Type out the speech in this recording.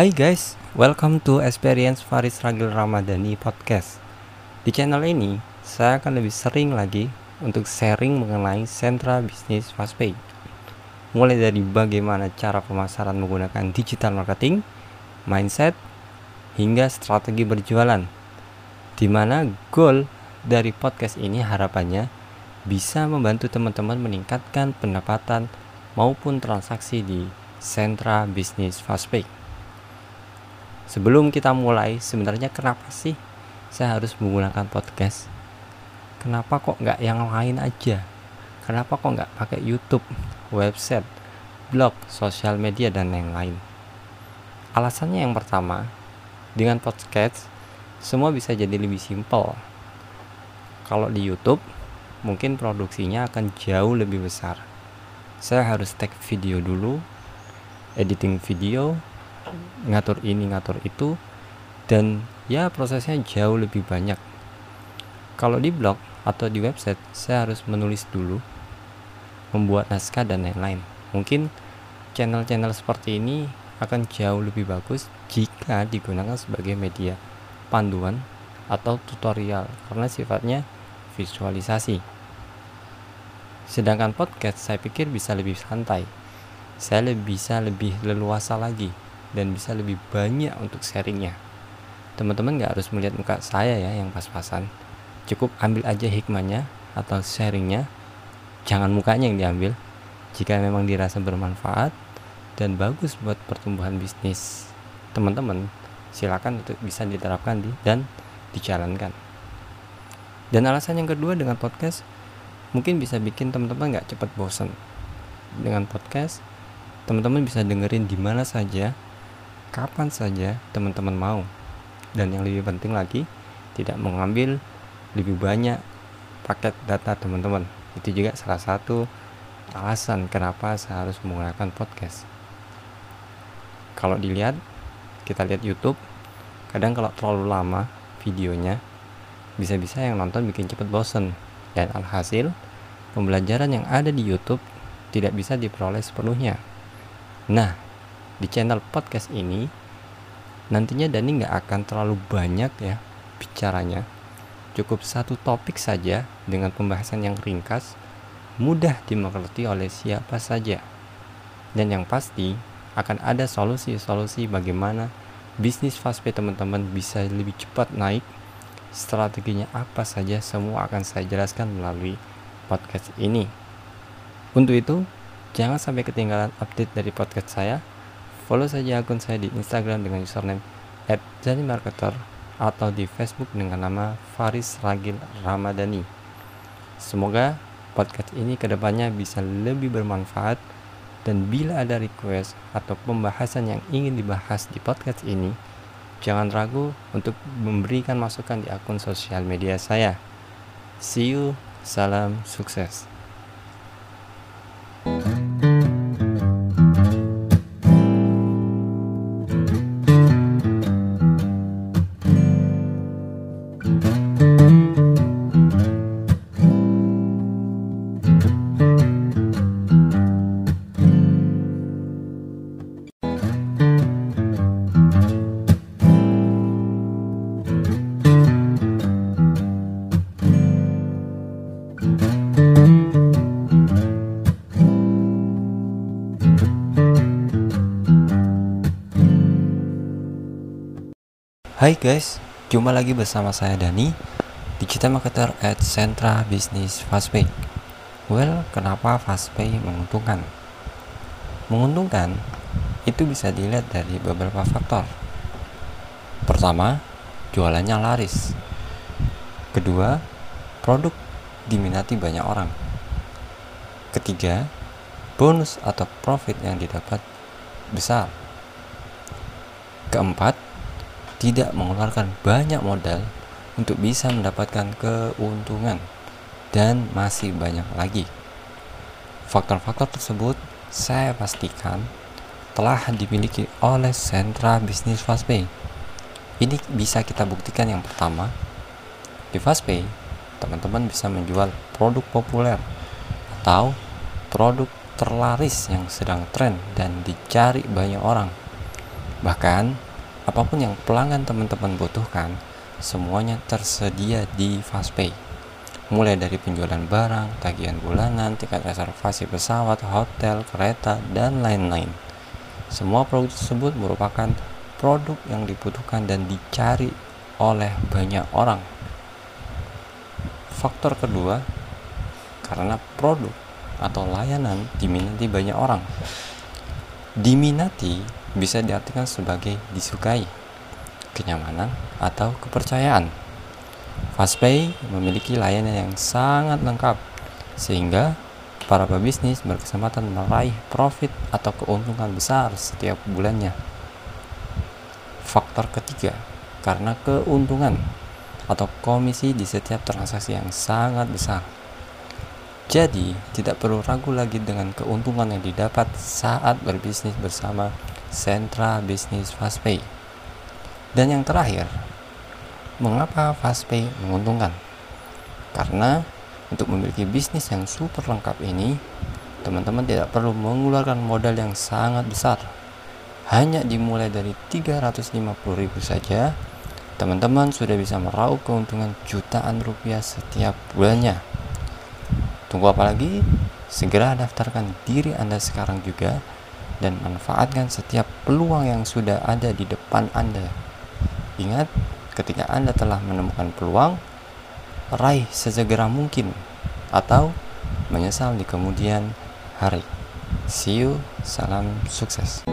Hai guys, welcome to Experience Faris Ragil Ramadhani Podcast. Di channel ini, saya akan lebih sering lagi untuk sharing mengenai sentra bisnis Fastpay. Mulai dari bagaimana cara pemasaran menggunakan digital marketing, mindset, hingga strategi berjualan. Di mana goal dari podcast ini harapannya bisa membantu teman-teman meningkatkan pendapatan maupun transaksi di sentra bisnis Fastpay. Sebelum kita mulai, sebenarnya kenapa sih saya harus menggunakan podcast? Kenapa kok nggak yang lain aja? Kenapa kok nggak pakai YouTube, website, blog, sosial media, dan yang lain? Alasannya yang pertama, dengan podcast, semua bisa jadi lebih simpel. Kalau di YouTube, mungkin produksinya akan jauh lebih besar. Saya harus take video dulu, editing video, ngatur ini ngatur itu dan ya prosesnya jauh lebih banyak. Kalau di blog atau di website saya harus menulis dulu membuat naskah dan lain-lain. Mungkin channel-channel seperti ini akan jauh lebih bagus jika digunakan sebagai media panduan atau tutorial karena sifatnya visualisasi. Sedangkan podcast saya pikir bisa lebih santai. Saya bisa lebih leluasa lagi dan bisa lebih banyak untuk sharingnya. Teman-teman nggak harus melihat muka saya ya yang pas-pasan. Cukup ambil aja hikmahnya atau sharingnya. Jangan mukanya yang diambil. Jika memang dirasa bermanfaat dan bagus buat pertumbuhan bisnis teman-teman silakan untuk bisa diterapkan di, dan dijalankan. Dan alasan yang kedua dengan podcast mungkin bisa bikin teman-teman nggak cepat bosan dengan podcast teman-teman bisa dengerin di mana saja kapan saja teman-teman mau. Dan yang lebih penting lagi tidak mengambil lebih banyak paket data teman-teman. Itu juga salah satu alasan kenapa saya harus menggunakan podcast. Kalau dilihat kita lihat YouTube kadang kalau terlalu lama videonya bisa-bisa yang nonton bikin cepet bosen. Dan alhasil pembelajaran yang ada di YouTube tidak bisa diperoleh sepenuhnya. Nah di channel podcast ini nantinya Dani nggak akan terlalu banyak ya bicaranya. Cukup satu topik saja dengan pembahasan yang ringkas mudah dimengerti oleh siapa saja. Dan yang pasti akan ada solusi-solusi bagaimana bisnis fastpay teman-teman bisa lebih cepat naik. Strateginya apa saja semua akan saya jelaskan melalui podcast ini. Untuk itu jangan sampai ketinggalan update dari podcast saya Follow saja akun saya di Instagram dengan username @janimarketer atau di Facebook dengan nama Faris Ragil Ramadhani. Semoga podcast ini ke depannya bisa lebih bermanfaat dan bila ada request atau pembahasan yang ingin dibahas di podcast ini, jangan ragu untuk memberikan masukan di akun sosial media saya. See you, salam sukses. Hai guys, jumpa lagi bersama saya Dani Digital Marketer at Sentra Business Fastpay. Well, kenapa Fastpay menguntungkan? Menguntungkan itu bisa dilihat dari beberapa faktor. Pertama, jualannya laris. Kedua, produk diminati banyak orang. Ketiga, bonus atau profit yang didapat besar. Keempat, tidak mengeluarkan banyak modal untuk bisa mendapatkan keuntungan dan masih banyak lagi. Faktor-faktor tersebut saya pastikan telah dimiliki oleh sentra bisnis Fastpay. Ini bisa kita buktikan yang pertama, di Fastpay, teman-teman bisa menjual produk populer atau produk terlaris yang sedang tren dan dicari banyak orang Bahkan, apa pun yang pelanggan teman-teman butuhkan, semuanya tersedia di Fastpay. Mulai dari penjualan barang, tagihan bulanan, tiket reservasi pesawat, hotel, kereta, dan lain-lain. Semua produk tersebut merupakan produk yang dibutuhkan dan dicari oleh banyak orang. Faktor kedua, karena produk atau layanan diminati banyak orang. Diminati bisa diartikan sebagai disukai, kenyamanan, atau kepercayaan. Fastpay memiliki layanan yang sangat lengkap, sehingga para pebisnis berkesempatan meraih profit atau keuntungan besar setiap bulannya. Faktor ketiga, karena keuntungan atau komisi di setiap transaksi yang sangat besar. Jadi, tidak perlu ragu lagi dengan keuntungan yang didapat saat berbisnis bersama Sentra Bisnis Fastpay. Dan yang terakhir, mengapa Fastpay menguntungkan? Karena untuk memiliki bisnis yang super lengkap ini, teman-teman tidak perlu mengeluarkan modal yang sangat besar. Hanya dimulai dari 350.000 saja, teman-teman sudah bisa meraup keuntungan jutaan rupiah setiap bulannya. Tunggu apa lagi? Segera daftarkan diri Anda sekarang juga dan manfaatkan setiap peluang yang sudah ada di depan Anda. Ingat, ketika Anda telah menemukan peluang, raih sesegera mungkin atau menyesal di kemudian hari. See you, salam sukses.